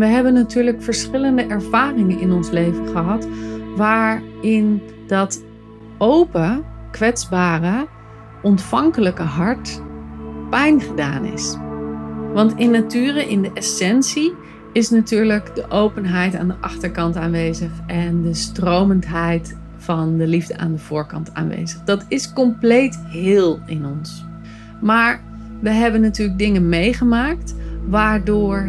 we hebben natuurlijk verschillende ervaringen in ons leven gehad, waarin dat open, kwetsbare, ontvankelijke hart pijn gedaan is. Want in nature, in de essentie, is natuurlijk de openheid aan de achterkant aanwezig en de stromendheid van de liefde aan de voorkant aanwezig. Dat is compleet heel in ons. Maar we hebben natuurlijk dingen meegemaakt waardoor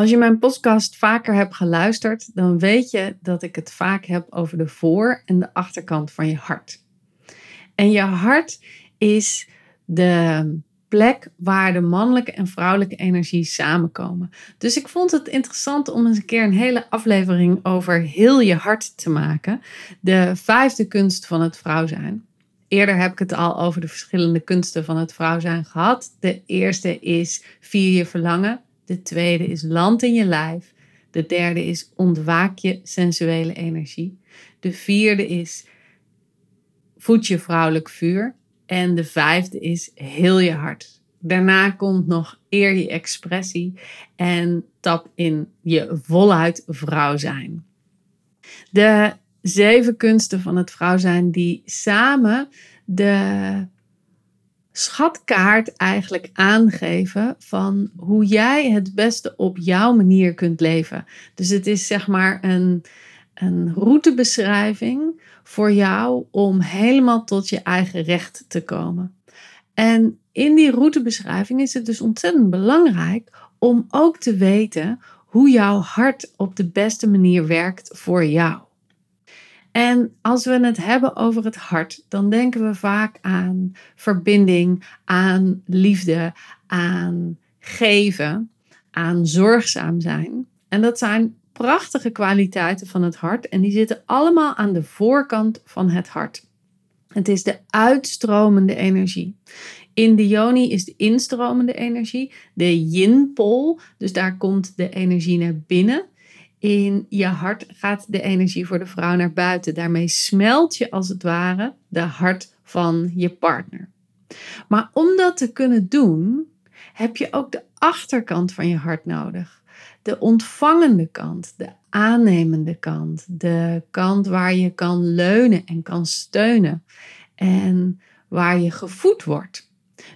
Als je mijn podcast vaker hebt geluisterd, dan weet je dat ik het vaak heb over de voor- en de achterkant van je hart. En je hart is de plek waar de mannelijke en vrouwelijke energie samenkomen. Dus ik vond het interessant om eens een keer een hele aflevering over heel je hart te maken. De vijfde kunst van het vrouw zijn. Eerder heb ik het al over de verschillende kunsten van het vrouw zijn gehad. De eerste is vier je verlangen. De tweede is land in je lijf. De derde is ontwaak je sensuele energie. De vierde is voed je vrouwelijk vuur. En de vijfde is heel je hart. Daarna komt nog eer je expressie en tap in je voluit vrouw zijn. De zeven kunsten van het vrouw zijn die samen de schatkaart eigenlijk aangeven van hoe jij het beste op jouw manier kunt leven. Dus het is zeg maar een, een routebeschrijving voor jou om helemaal tot je eigen recht te komen. En in die routebeschrijving is het dus ontzettend belangrijk om ook te weten hoe jouw hart op de beste manier werkt voor jou. En als we het hebben over het hart, dan denken we vaak aan verbinding, aan liefde, aan geven, aan zorgzaam zijn. En dat zijn prachtige kwaliteiten van het hart en die zitten allemaal aan de voorkant van het hart. Het is de uitstromende energie. In de yoni is de instromende energie, de yin-pol, dus daar komt de energie naar binnen. In je hart gaat de energie voor de vrouw naar buiten. Daarmee smelt je als het ware de hart van je partner. Maar om dat te kunnen doen, heb je ook de achterkant van je hart nodig. De ontvangende kant, de aannemende kant, de kant waar je kan leunen en kan steunen en waar je gevoed wordt.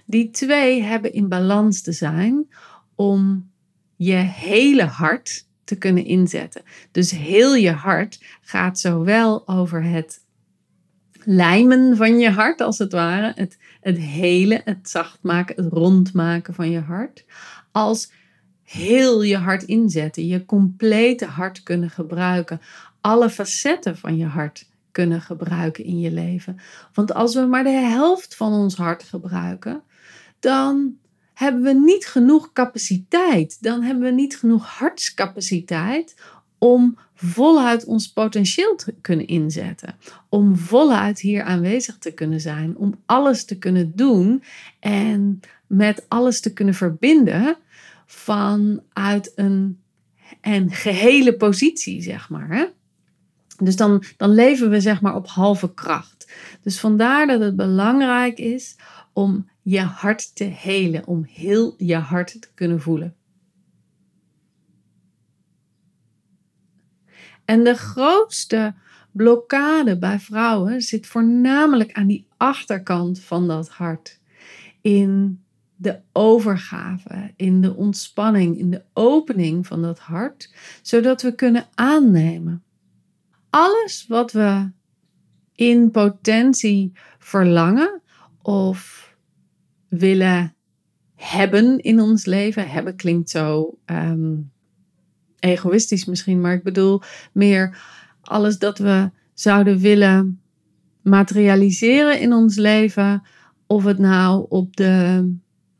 Die twee hebben in balans te zijn om je hele hart te kunnen inzetten. Dus heel je hart gaat zowel over het lijmen van je hart, als het ware, het, het hele, het zacht maken, het rond maken van je hart, als heel je hart inzetten, je complete hart kunnen gebruiken, alle facetten van je hart kunnen gebruiken in je leven. Want als we maar de helft van ons hart gebruiken, dan hebben we niet genoeg capaciteit. Dan hebben we niet genoeg hartscapaciteit om voluit ons potentieel te kunnen inzetten. Om voluit hier aanwezig te kunnen zijn. Om alles te kunnen doen en met alles te kunnen verbinden vanuit een, een gehele positie, zeg maar. Hè? Dus dan, dan leven we zeg maar op halve kracht. Dus vandaar dat het belangrijk is om je hart te helen, om heel je hart te kunnen voelen. En de grootste blokkade bij vrouwen zit voornamelijk aan die achterkant van dat hart. In de overgave, in de ontspanning, in de opening van dat hart, zodat we kunnen aannemen. Alles wat we in potentie verlangen of willen hebben in ons leven. Hebben klinkt zo ehm, egoïstisch misschien, maar ik bedoel meer alles dat we zouden willen materialiseren in ons leven. Of het nou op de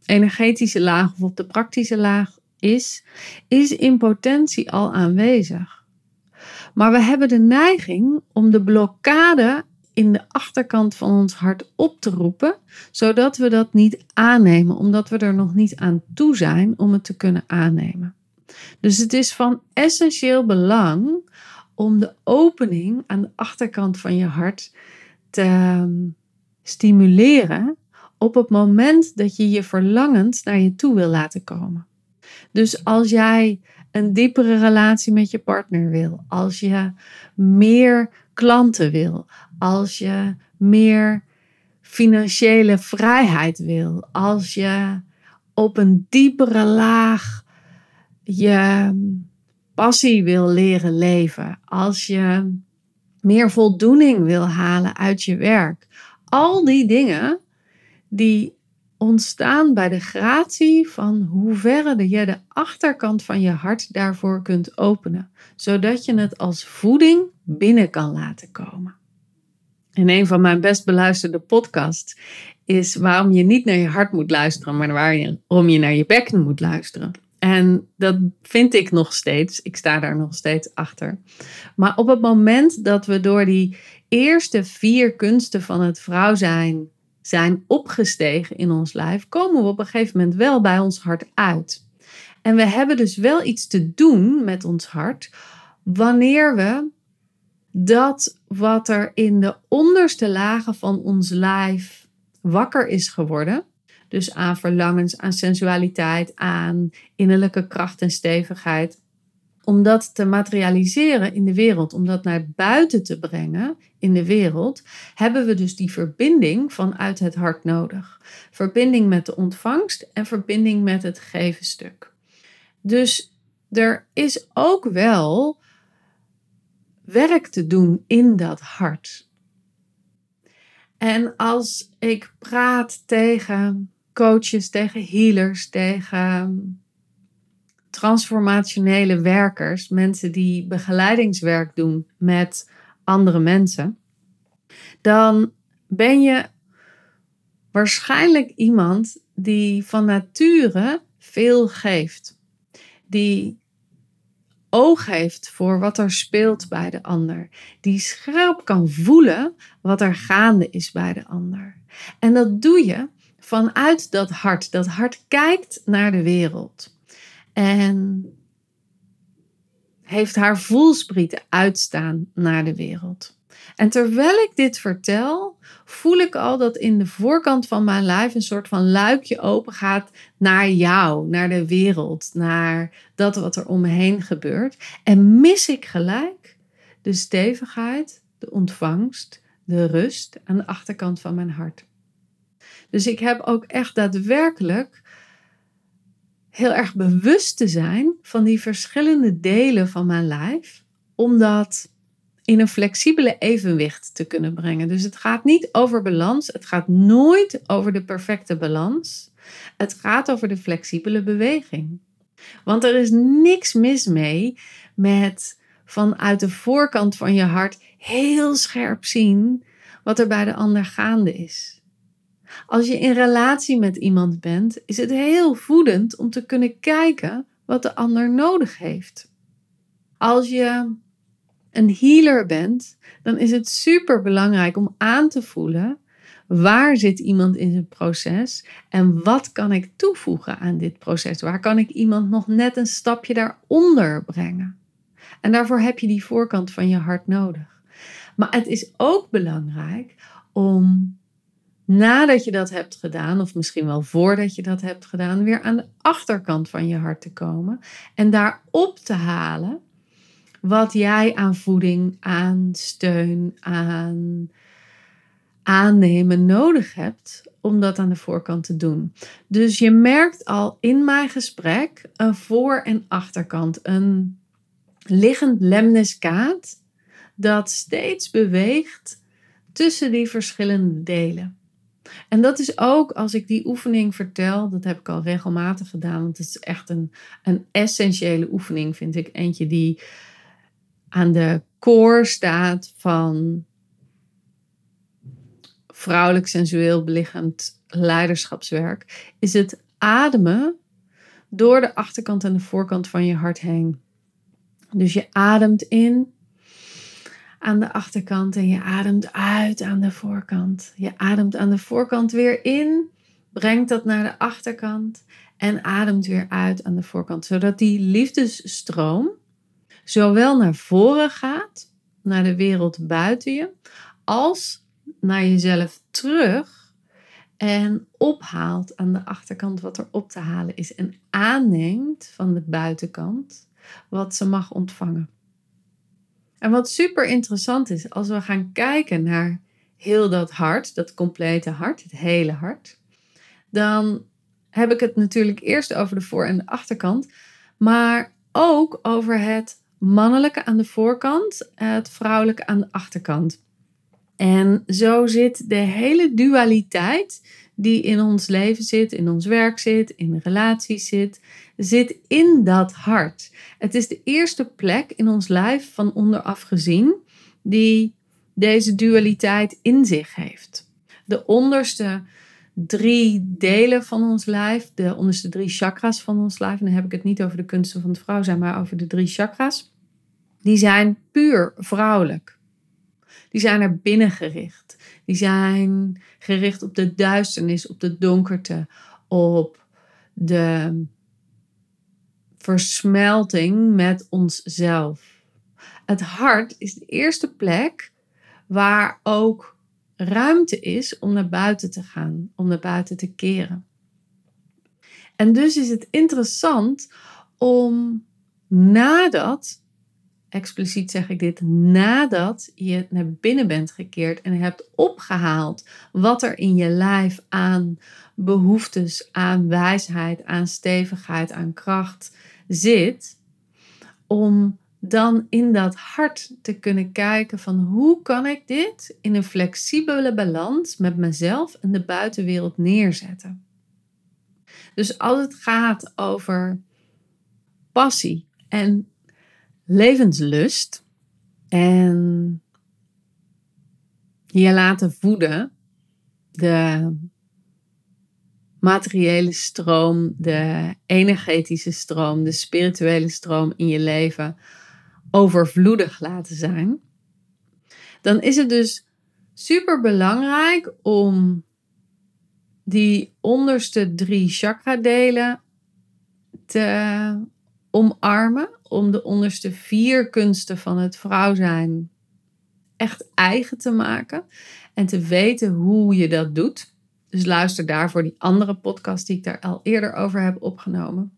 energetische laag of op de praktische laag is, is in potentie al aanwezig. Maar we hebben de neiging om de blokkade in de achterkant van ons hart op te roepen, zodat we dat niet aannemen, omdat we er nog niet aan toe zijn om het te kunnen aannemen. Dus het is van essentieel belang om de opening aan de achterkant van je hart te ehm, stimuleren op het moment dat je je verlangend naar je toe wil laten komen. Dus als jij een diepere relatie met je partner wil, als je meer klanten wil, als je meer financiële vrijheid wil, als je op een diepere laag je passie wil leren leven, als je meer voldoening wil halen uit je werk. Al die dingen die ontstaan bij de gratie van hoeverre je de achterkant van je hart daarvoor kunt openen, zodat je het als voeding binnen kan laten komen. En een van mijn best beluisterde podcasts is waarom je niet naar je hart moet luisteren, maar waarom je naar je bekken moet luisteren. En dat vind ik nog steeds. Ik sta daar nog steeds achter. Maar op het moment dat we door die eerste vier kunsten van het vrouw zijn, zijn opgestegen in ons lijf, komen we op een gegeven moment wel bij ons hart uit. En we hebben dus wel iets te doen met ons hart wanneer we dat wat er in de onderste lagen van ons lijf wakker is geworden, dus aan verlangens, aan sensualiteit, aan innerlijke kracht en stevigheid. Om dat te materialiseren in de wereld, om dat naar buiten te brengen in de wereld, hebben we dus die verbinding vanuit het hart nodig. Verbinding met de ontvangst en verbinding met het geven stuk. Dus er is ook wel werk te doen in dat hart. En als ik praat tegen coaches, tegen healers, tegen transformationele werkers, mensen die begeleidingswerk doen met andere mensen, dan ben je waarschijnlijk iemand die van nature veel geeft. Die oog heeft voor wat er speelt bij de ander. Die scherp kan voelen wat er gaande is bij de ander. En dat doe je vanuit dat hart. Dat hart kijkt naar de wereld. En heeft haar voelsprieten uitstaan naar de wereld. En terwijl ik dit vertel, voel ik al dat in de voorkant van mijn lijf een soort van luikje open gaat naar jou, naar de wereld, naar dat wat er om me heen gebeurt. En mis ik gelijk de stevigheid, de ontvangst, de rust aan de achterkant van mijn hart. Dus ik heb ook echt daadwerkelijk heel erg bewust te zijn van die verschillende delen van mijn lijf, om dat in een flexibele evenwicht te kunnen brengen. Dus het gaat niet over balans, het gaat nooit over de perfecte balans. Het gaat over de flexibele beweging. Want er is niks mis mee met vanuit de voorkant van je hart heel scherp zien wat er bij de ander gaande is. Als je in relatie met iemand bent, is het heel voedend om te kunnen kijken wat de ander nodig heeft. Als je een healer bent, dan is het super belangrijk om aan te voelen waar zit iemand in zijn proces en wat kan ik toevoegen aan dit proces? Waar kan ik iemand nog net een stapje daaronder brengen? En daarvoor heb je die voorkant van je hart nodig. Maar het is ook belangrijk om nadat je dat hebt gedaan, of misschien wel voordat je dat hebt gedaan, weer aan de achterkant van je hart te komen en daar op te halen wat jij aan voeding, aan steun, aan aannemen nodig hebt om dat aan de voorkant te doen. Dus je merkt al in mijn gesprek een voor- en achterkant, een liggend lemniskaat dat steeds beweegt tussen die verschillende delen. En dat is ook als ik die oefening vertel, dat heb ik al regelmatig gedaan, want het is echt een, een essentiële oefening, vind ik. Eentje die aan de core staat van vrouwelijk sensueel belichaamd leiderschapswerk, is het ademen door de achterkant en de voorkant van je hart heen. Dus je ademt in aan de achterkant en je ademt uit aan de voorkant. Je ademt aan de voorkant weer in, brengt dat naar de achterkant en ademt weer uit aan de voorkant, zodat die liefdesstroom zowel naar voren gaat, naar de wereld buiten je, als naar jezelf terug en ophaalt aan de achterkant wat er op te halen is en aanneemt van de buitenkant wat ze mag ontvangen. En wat super interessant is, als we gaan kijken naar heel dat hart, dat complete hart, het hele hart, dan heb ik het natuurlijk eerst over de voor- en de achterkant, maar ook over het mannelijke aan de voorkant, het vrouwelijke aan de achterkant. En zo zit de hele dualiteit die in ons leven zit, in ons werk zit, in relaties zit, zit in dat hart. Het is de eerste plek in ons lijf van onderaf gezien die deze dualiteit in zich heeft. De onderste drie delen van ons lijf, de onderste drie chakras van ons lijf, en dan heb ik het niet over de kunsten van het vrouw zijn, maar over de drie chakras, die zijn puur vrouwelijk. Die zijn er binnen gericht. Die zijn gericht op de duisternis, op de donkerte, op de versmelting met onszelf. Het hart is de eerste plek waar ook ruimte is om naar buiten te gaan, om naar buiten te keren. En dus is het interessant om nadat expliciet zeg ik dit, nadat je naar binnen bent gekeerd en hebt opgehaald wat er in je lijf aan behoeftes, aan wijsheid, aan stevigheid, aan kracht zit, om dan in dat hart te kunnen kijken van hoe kan ik dit in een flexibele balans met mezelf en de buitenwereld neerzetten. Dus als het gaat over passie en levenslust en je laten voeden, de materiële stroom, de energetische stroom, de spirituele stroom in je leven overvloedig laten zijn, dan is het dus super belangrijk om die onderste drie chakra delen te omarmen om de onderste vier kunsten van het vrouw zijn echt eigen te maken en te weten hoe je dat doet. Dus luister daarvoor die andere podcast die ik daar al eerder over heb opgenomen.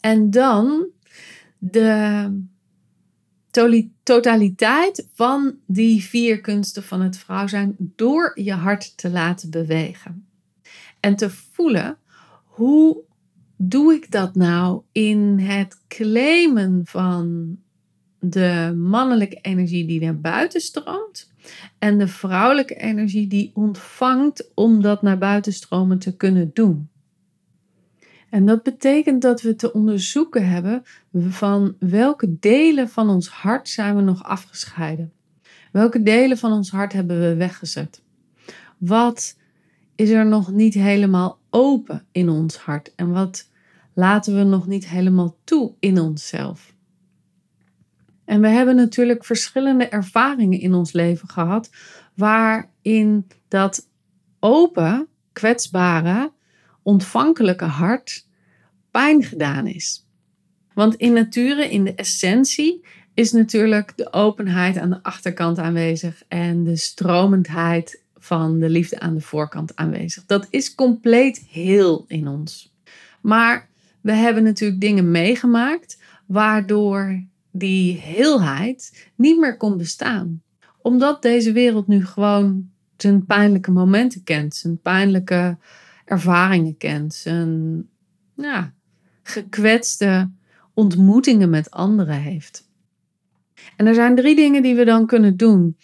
En dan de totaliteit van die vier kunsten van het vrouw zijn door je hart te laten bewegen. En te voelen hoe doe ik dat nou in het claimen van de mannelijke energie die naar buiten stroomt en de vrouwelijke energie die ontvangt om dat naar buiten stromen te kunnen doen? En dat betekent dat we te onderzoeken hebben van welke delen van ons hart zijn we nog afgescheiden? Welke delen van ons hart hebben we weggezet? Wat is er nog niet helemaal open in ons hart? En wat laten we nog niet helemaal toe in onszelf? En we hebben natuurlijk verschillende ervaringen in ons leven gehad, waarin dat open, kwetsbare, ontvankelijke hart pijn gedaan is. Want in nature, in de essentie, is natuurlijk de openheid aan de achterkant aanwezig en de stromendheid van de liefde aan de voorkant aanwezig. Dat is compleet heel in ons. Maar we hebben natuurlijk dingen meegemaakt waardoor die heelheid niet meer kon bestaan. Omdat deze wereld nu gewoon zijn pijnlijke momenten kent, zijn pijnlijke ervaringen kent, zijn ja, gekwetste ontmoetingen met anderen heeft. En er zijn drie dingen die we dan kunnen doen.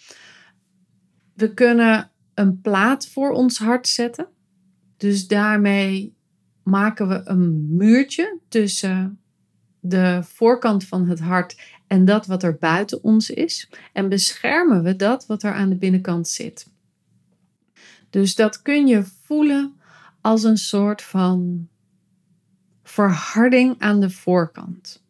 We kunnen een plaat voor ons hart zetten. Dus daarmee maken we een muurtje tussen de voorkant van het hart en dat wat er buiten ons is. En beschermen we dat wat er aan de binnenkant zit. Dus dat kun je voelen als een soort van verharding aan de voorkant.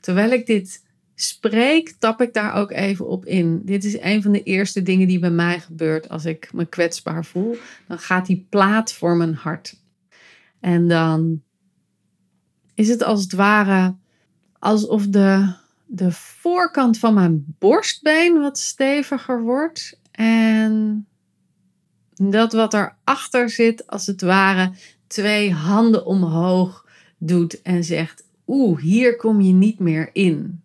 Terwijl ik dit spreek, tap ik daar ook even op in. Dit is een van de eerste dingen die bij mij gebeurt als ik me kwetsbaar voel. Dan gaat die plaat voor mijn hart. En dan is het als het ware alsof de, de voorkant van mijn borstbeen wat steviger wordt. En dat wat erachter zit, als het ware, twee handen omhoog doet en zegt: Oeh, hier kom je niet meer in.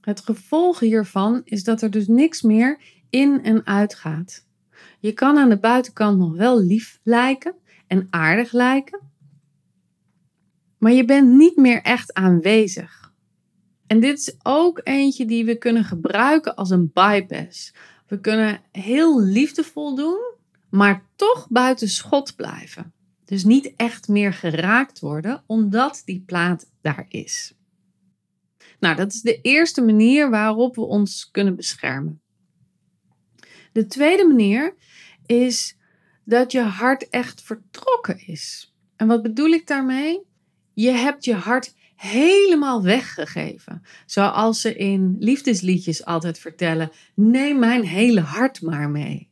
Het gevolg hiervan is dat er dus niks meer in en uit gaat. Je kan aan de buitenkant nog wel lief lijken en aardig lijken, maar je bent niet meer echt aanwezig. En dit is ook eentje die we kunnen gebruiken als een bypass. We kunnen heel liefdevol doen, maar toch buiten schot blijven. Dus niet echt meer geraakt worden, omdat die plaat daar is. Nou, dat is de eerste manier waarop we ons kunnen beschermen. De tweede manier is dat je hart echt vertrokken is. En wat bedoel ik daarmee? Je hebt je hart helemaal weggegeven. Zoals ze in liefdesliedjes altijd vertellen: neem mijn hele hart maar mee.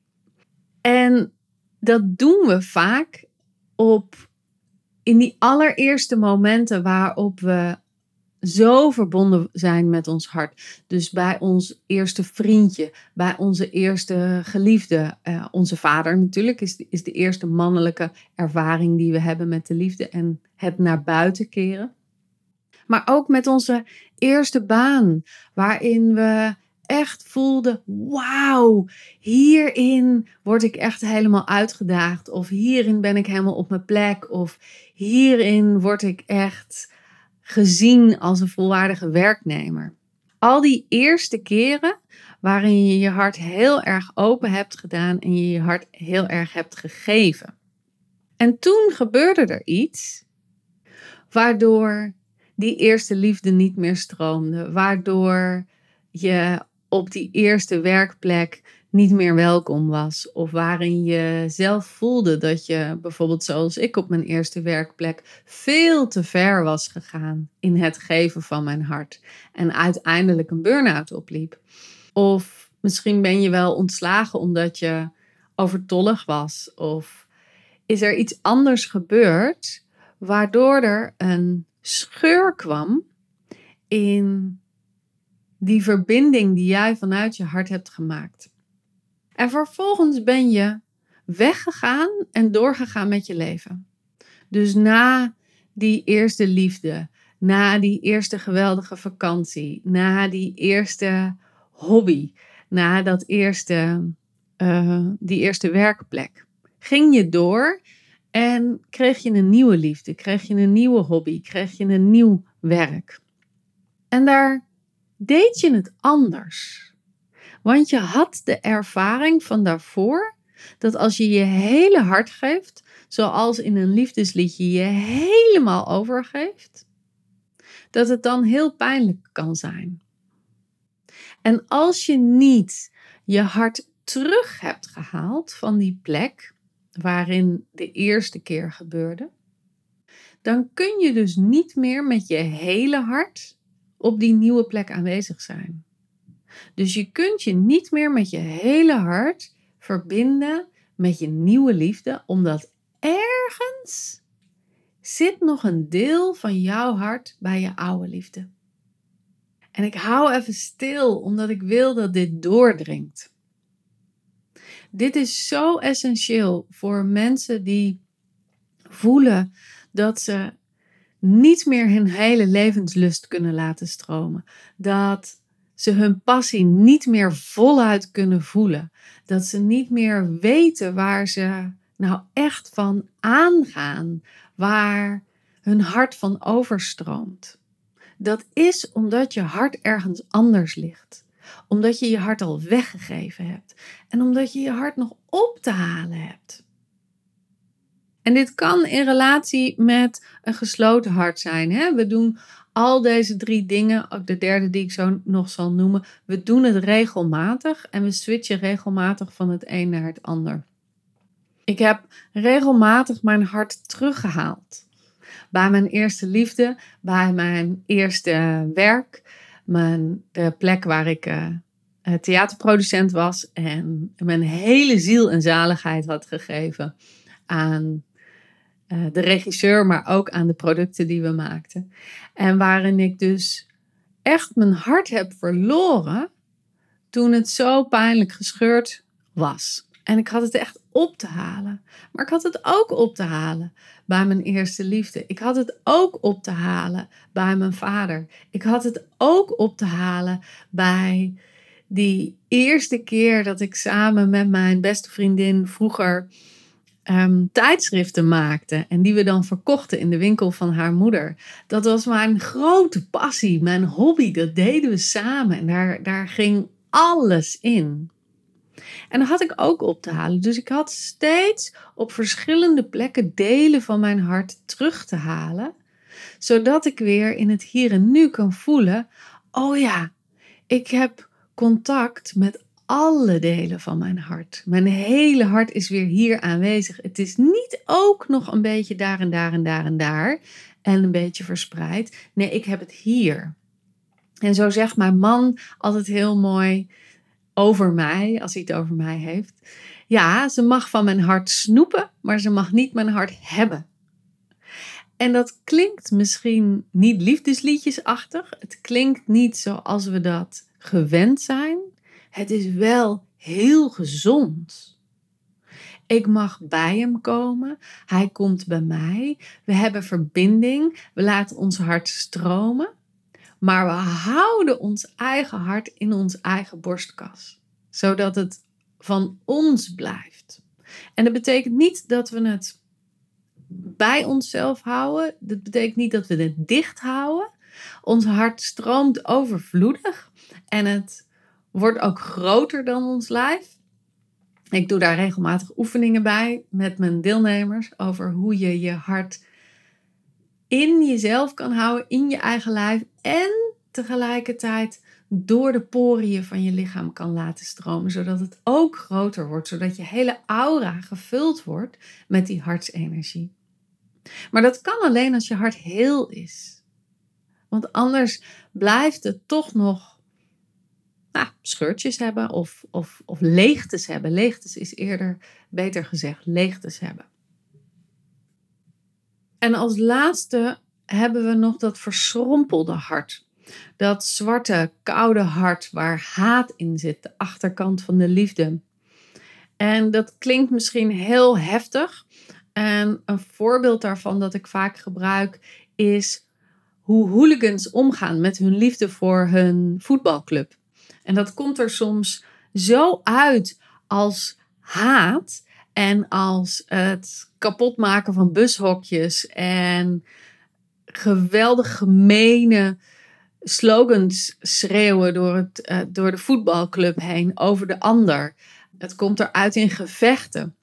En dat doen we vaak op in die allereerste momenten waarop we zo verbonden zijn met ons hart. Dus bij ons eerste vriendje, bij onze eerste geliefde, uh, onze vader natuurlijk, is is de eerste mannelijke ervaring die we hebben met de liefde en het naar buiten keren. Maar ook met onze eerste baan, waarin we echt voelden: wauw, hierin word ik echt helemaal uitgedaagd. Of hierin ben ik helemaal op mijn plek. Of hierin word ik echt gezien als een volwaardige werknemer. Al die eerste keren waarin je je hart heel erg open hebt gedaan en je je hart heel erg hebt gegeven. En toen gebeurde er iets waardoor die eerste liefde niet meer stroomde, waardoor je op die eerste werkplek niet meer welkom was. Of waarin je zelf voelde dat je, bijvoorbeeld zoals ik op mijn eerste werkplek, veel te ver was gegaan in het geven van mijn hart. En uiteindelijk een burn-out opliep. Of misschien ben je wel ontslagen omdat je overtollig was. Of is er iets anders gebeurd waardoor er een scheur kwam in die verbinding die jij vanuit je hart hebt gemaakt. En vervolgens ben je weggegaan en doorgegaan met je leven. Dus na die eerste liefde, na die eerste geweldige vakantie, na die eerste hobby, na dat eerste, uh, die eerste werkplek, ging je door en kreeg je een nieuwe liefde, kreeg je een nieuwe hobby, kreeg je een nieuw werk. En daar deed je het anders. Want je had de ervaring van daarvoor dat als je je hele hart geeft, zoals in een liefdesliedje je helemaal overgeeft, dat het dan heel pijnlijk kan zijn. En als je niet je hart terug hebt gehaald van die plek waarin de eerste keer gebeurde, dan kun je dus niet meer met je hele hart op die nieuwe plek aanwezig zijn. Dus je kunt je niet meer met je hele hart verbinden met je nieuwe liefde, omdat ergens zit nog een deel van jouw hart bij je oude liefde. En ik hou even stil, omdat ik wil dat dit doordringt. Dit is zo essentieel voor mensen die voelen dat ze niet meer hun hele levenslust kunnen laten stromen. Dat ze hun passie niet meer voluit kunnen voelen. Dat ze niet meer weten waar ze nou echt van aangaan, waar hun hart van overstroomt. Dat is omdat je hart ergens anders ligt. Omdat je je hart al weggegeven hebt. En omdat je je hart nog op te halen hebt. En dit kan in relatie met een gesloten hart zijn. Hè? We doen al deze drie dingen, ook de derde die ik zo nog zal noemen, we doen het regelmatig en we switchen regelmatig van het een naar het ander. Ik heb regelmatig mijn hart teruggehaald. Bij mijn eerste liefde, bij mijn eerste werk, mijn, de plek waar ik uh, theaterproducent was en mijn hele ziel en zaligheid had gegeven aan de regisseur, maar ook aan de producten die we maakten. En waarin ik dus echt mijn hart heb verloren toen het zo pijnlijk gescheurd was. En ik had het echt op te halen. Maar ik had het ook op te halen bij mijn eerste liefde. Ik had het ook op te halen bij mijn vader. Ik had het ook op te halen bij die eerste keer dat ik samen met mijn beste vriendin vroeger Ehm, tijdschriften maakte en die we dan verkochten in de winkel van haar moeder. Dat was mijn grote passie, mijn hobby. Dat deden we samen en daar, daar ging alles in. En dat had ik ook op te halen. Dus ik had steeds op verschillende plekken delen van mijn hart terug te halen, zodat ik weer in het hier en nu kan voelen: oh ja, ik heb contact met alle delen van mijn hart. Mijn hele hart is weer hier aanwezig. Het is niet ook nog een beetje daar en daar en daar en daar en een beetje verspreid. Nee, ik heb het hier. En zo zegt mijn man altijd heel mooi over mij, als hij het over mij heeft. Ja, ze mag van mijn hart snoepen, maar ze mag niet mijn hart hebben. En dat klinkt misschien niet liefdesliedjesachtig. Het klinkt niet zoals we dat gewend zijn. Het is wel heel gezond. Ik mag bij hem komen. Hij komt bij mij. We hebben verbinding. We laten ons hart stromen. Maar we houden ons eigen hart in ons eigen borstkas. Zodat het van ons blijft. En dat betekent niet dat we het bij onszelf houden. Dat betekent niet dat we het dicht houden. Ons hart stroomt overvloedig. En het wordt ook groter dan ons lijf. Ik doe daar regelmatig oefeningen bij met mijn deelnemers over hoe je je hart in jezelf kan houden, in je eigen lijf en tegelijkertijd door de poriën van je lichaam kan laten stromen, zodat het ook groter wordt, zodat je hele aura gevuld wordt met die hartsenergie. Maar dat kan alleen als je hart heel is. Want anders blijft het toch nog nou, scheurtjes hebben of, of, of leegtes hebben. Leegtes is eerder, beter gezegd, leegtes hebben. En als laatste hebben we nog dat verschrompelde hart. Dat zwarte, koude hart waar haat in zit, de achterkant van de liefde. En dat klinkt misschien heel heftig. En een voorbeeld daarvan dat ik vaak gebruik is hoe hooligans omgaan met hun liefde voor hun voetbalclub. En dat komt er soms zo uit als haat en als het kapotmaken van bushokjes en geweldig gemene slogans schreeuwen door, het, uh, door de voetbalclub heen over de ander. Het komt eruit in gevechten.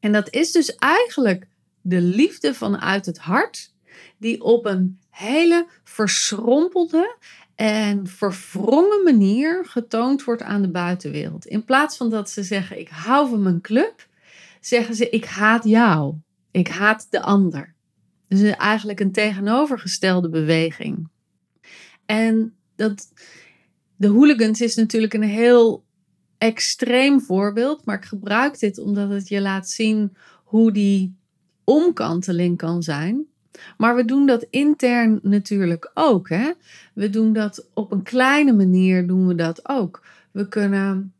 En dat is dus eigenlijk de liefde vanuit het hart, die op een hele verschrompelde en verwrongen manier getoond wordt aan de buitenwereld. In plaats van dat ze zeggen: Ik hou van mijn club, zeggen ze: Ik haat jou. Ik haat de ander. Dus eigenlijk een tegenovergestelde beweging. En dat, de hooligans is natuurlijk een heel extreem voorbeeld, maar ik gebruik dit omdat het je laat zien hoe die omkanteling kan zijn. Maar we doen dat intern natuurlijk ook. Hè? We doen dat op een kleine manier, doen we dat ook. We kunnen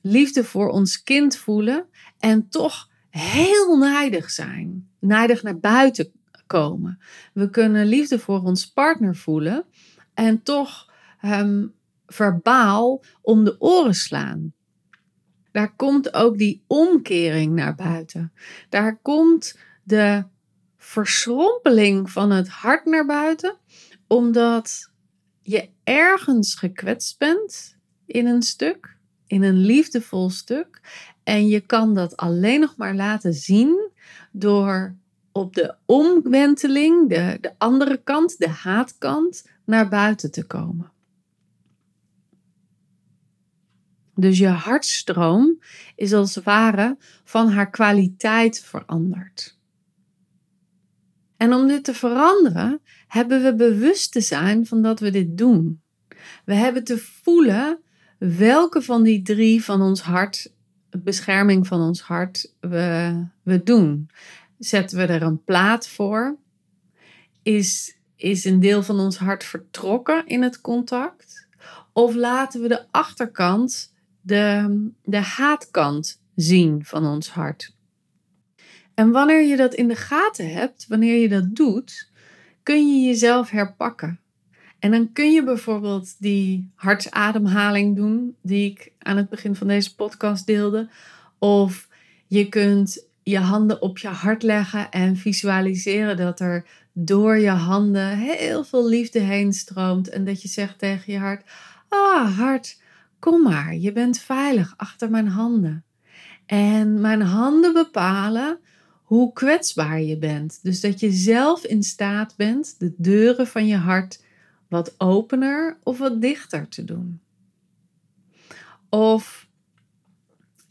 liefde voor ons kind voelen en toch heel nijdig zijn. Nijdig naar buiten komen. We kunnen liefde voor ons partner voelen en toch hem verbaal om de oren slaan. Daar komt ook die omkering naar buiten. Daar komt de verschrompeling van het hart naar buiten, omdat je ergens gekwetst bent in een stuk, in een liefdevol stuk. En je kan dat alleen nog maar laten zien door op de omwenteling, de, de andere kant, de haatkant, naar buiten te komen. Dus je hartstroom is als het ware van haar kwaliteit veranderd. En om dit te veranderen, hebben we bewust te zijn van dat we dit doen. We hebben te voelen welke van die drie van ons hart, bescherming van ons hart, we, we doen. Zetten we er een plaat voor? Is, is een deel van ons hart vertrokken in het contact? Of laten we de achterkant, de, de haatkant zien van ons hart? En wanneer je dat in de gaten hebt, wanneer je dat doet, kun je jezelf herpakken. En dan kun je bijvoorbeeld die hartsademhaling doen, die ik aan het begin van deze podcast deelde. Of je kunt je handen op je hart leggen en visualiseren dat er door je handen heel veel liefde heen stroomt. En dat je zegt tegen je hart: Ah, hart, kom maar, je bent veilig achter mijn handen. En mijn handen bepalen hoe kwetsbaar je bent. Dus dat je zelf in staat bent de deuren van je hart wat opener of wat dichter te doen. Of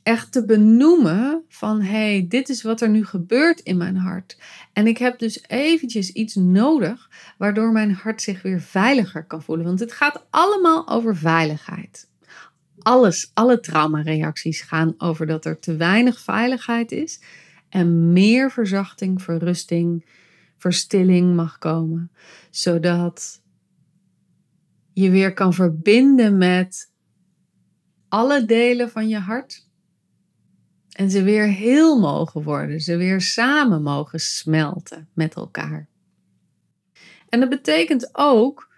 echt te benoemen van hé, hey, dit is wat er nu gebeurt in mijn hart. En ik heb dus eventjes iets nodig waardoor mijn hart zich weer veiliger kan voelen. Want het gaat allemaal over veiligheid. Alles, alle traumareacties gaan over dat er te weinig veiligheid is en meer verzachting, verrusting, verstilling mag komen, zodat je weer kan verbinden met alle delen van je hart en ze weer heel mogen worden, ze weer samen mogen smelten met elkaar. En dat betekent ook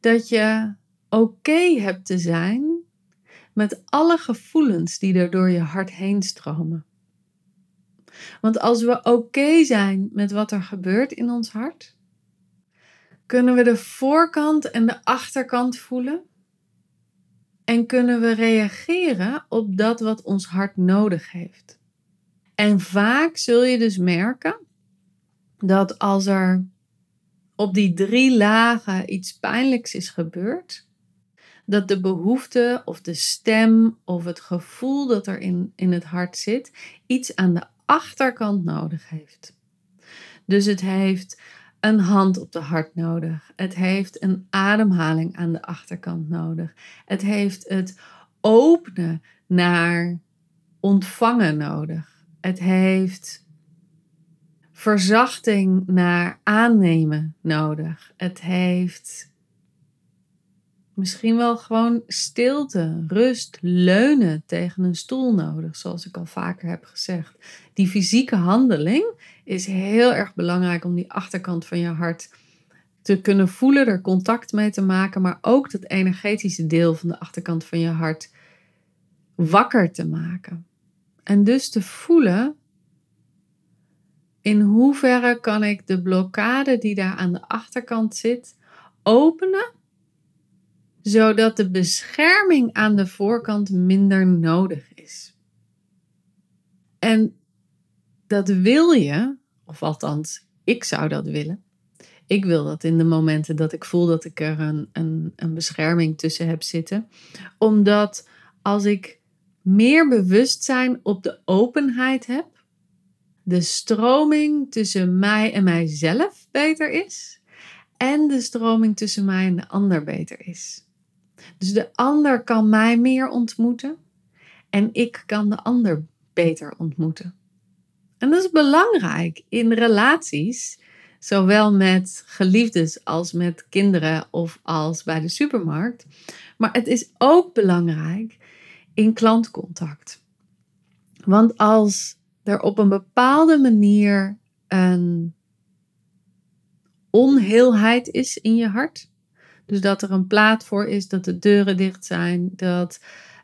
dat je oké hebt te zijn met alle gevoelens die er door je hart heen stromen. Want als we oké zijn met wat er gebeurt in ons hart, kunnen we de voorkant en de achterkant voelen. En kunnen we reageren op dat wat ons hart nodig heeft. En vaak zul je dus merken dat als er op die drie lagen iets pijnlijks is gebeurd, dat de behoefte of de stem of het gevoel dat er in, in het hart zit, iets aan de achterkant nodig heeft. Dus het heeft een hand op de hart nodig. Het heeft een ademhaling aan de achterkant nodig. Het heeft het openen naar ontvangen nodig. Het heeft verzachting naar aannemen nodig. Het heeft misschien wel gewoon stilte, rust, leunen tegen een stoel nodig, zoals ik al vaker heb gezegd. Die fysieke handeling is heel erg belangrijk om die achterkant van je hart te kunnen voelen, er contact mee te maken, maar ook dat energetische deel van de achterkant van je hart wakker te maken. En dus te voelen in hoeverre kan ik de blokkade die daar aan de achterkant zit openen zodat de bescherming aan de voorkant minder nodig is. En dat wil je, of althans, ik zou dat willen. Ik wil dat in de momenten dat ik voel dat ik er een, een, een bescherming tussen heb zitten. Omdat als ik meer bewustzijn op de openheid heb, de stroming tussen mij en mijzelf beter is. En de stroming tussen mij en de ander beter is. Dus de ander kan mij meer ontmoeten en ik kan de ander beter ontmoeten. En dat is belangrijk in relaties, zowel met geliefdes als met kinderen of als bij de supermarkt. Maar het is ook belangrijk in klantcontact. Want als er op een bepaalde manier een onheelheid is in je hart, dus dat er een plaat voor is, dat de deuren dicht zijn, dat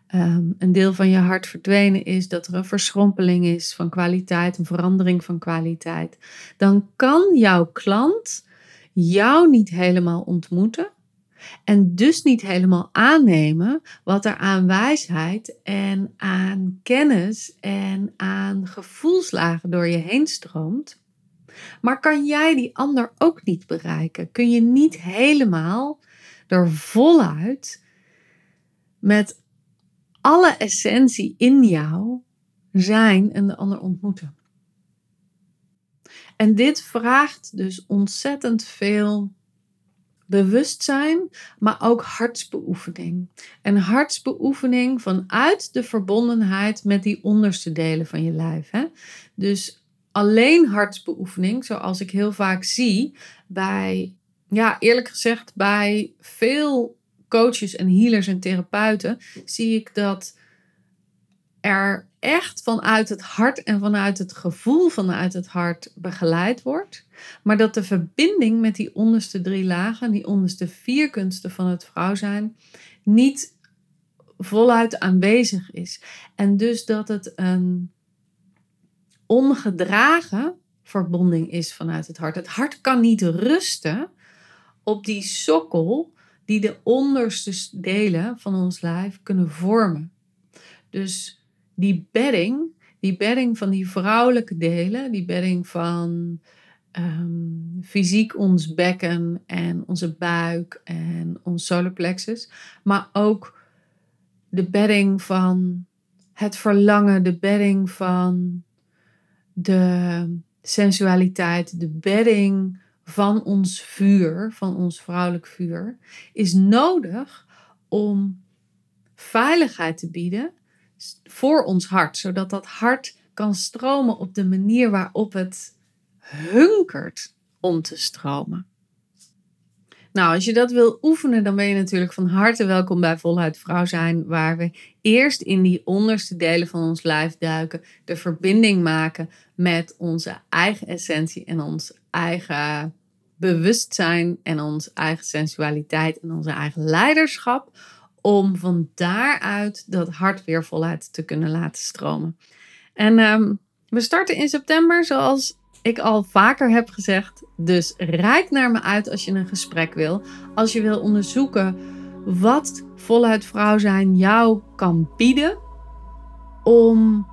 ehm, een deel van je hart verdwenen is, dat er een verschrompeling is van kwaliteit, een verandering van kwaliteit. Dan kan jouw klant jou niet helemaal ontmoeten. En dus niet helemaal aannemen wat er aan wijsheid en aan kennis en aan gevoelslagen door je heen stroomt. Maar kan jij die ander ook niet bereiken? Kun je niet helemaal er voluit met alle essentie in jou zijn en de ander ontmoeten. En dit vraagt dus ontzettend veel bewustzijn, maar ook hartsbeoefening. En hartsbeoefening vanuit de verbondenheid met die onderste delen van je lijf. Hè? Dus alleen hartsbeoefening, zoals ik heel vaak zie bij, ja, eerlijk gezegd, bij veel coaches en healers en therapeuten, zie ik dat er echt vanuit het hart en vanuit het gevoel vanuit het hart begeleid wordt. Maar dat de verbinding met die onderste drie lagen, die onderste vier kunsten van het vrouw zijn, niet voluit aanwezig is. En dus dat het een ongedragen verbonding is vanuit het hart. Het hart kan niet rusten op die sokkel die de onderste delen van ons lijf kunnen vormen. Dus die bedding, die bedding van die vrouwelijke delen, die bedding van ehm, fysiek ons bekken en onze buik en ons solarplexus, maar ook de bedding van het verlangen, de bedding van de sensualiteit, de bedding van ons vuur, van ons vrouwelijk vuur, is nodig om veiligheid te bieden voor ons hart, zodat dat hart kan stromen op de manier waarop het hunkert om te stromen. Nou, als je dat wil oefenen, dan ben je natuurlijk van harte welkom bij Voluit Vrouw zijn, waar we eerst in die onderste delen van ons lijf duiken, de verbinding maken met onze eigen essentie en ons eigen bewustzijn en onze eigen sensualiteit en onze eigen leiderschap, om van daaruit dat hart weer voluit te kunnen laten stromen. En ehm, we starten in september, zoals ik al vaker heb gezegd. Dus reik naar me uit als je een gesprek wil. Als je wil onderzoeken wat voluit vrouw zijn jou kan bieden om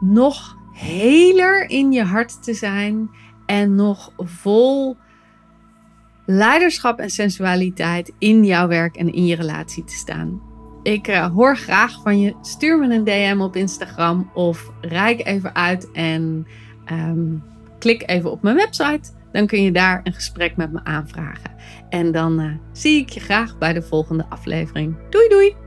nog heler in je hart te zijn en nog vol leiderschap en sensualiteit in jouw werk en in je relatie te staan. Ik uh, hoor graag van je. Stuur me een DM op Instagram of reik even uit en ehm, klik even op mijn website. Dan kun je daar een gesprek met me aanvragen. En dan uh, zie ik je graag bij de volgende aflevering. Doei doei!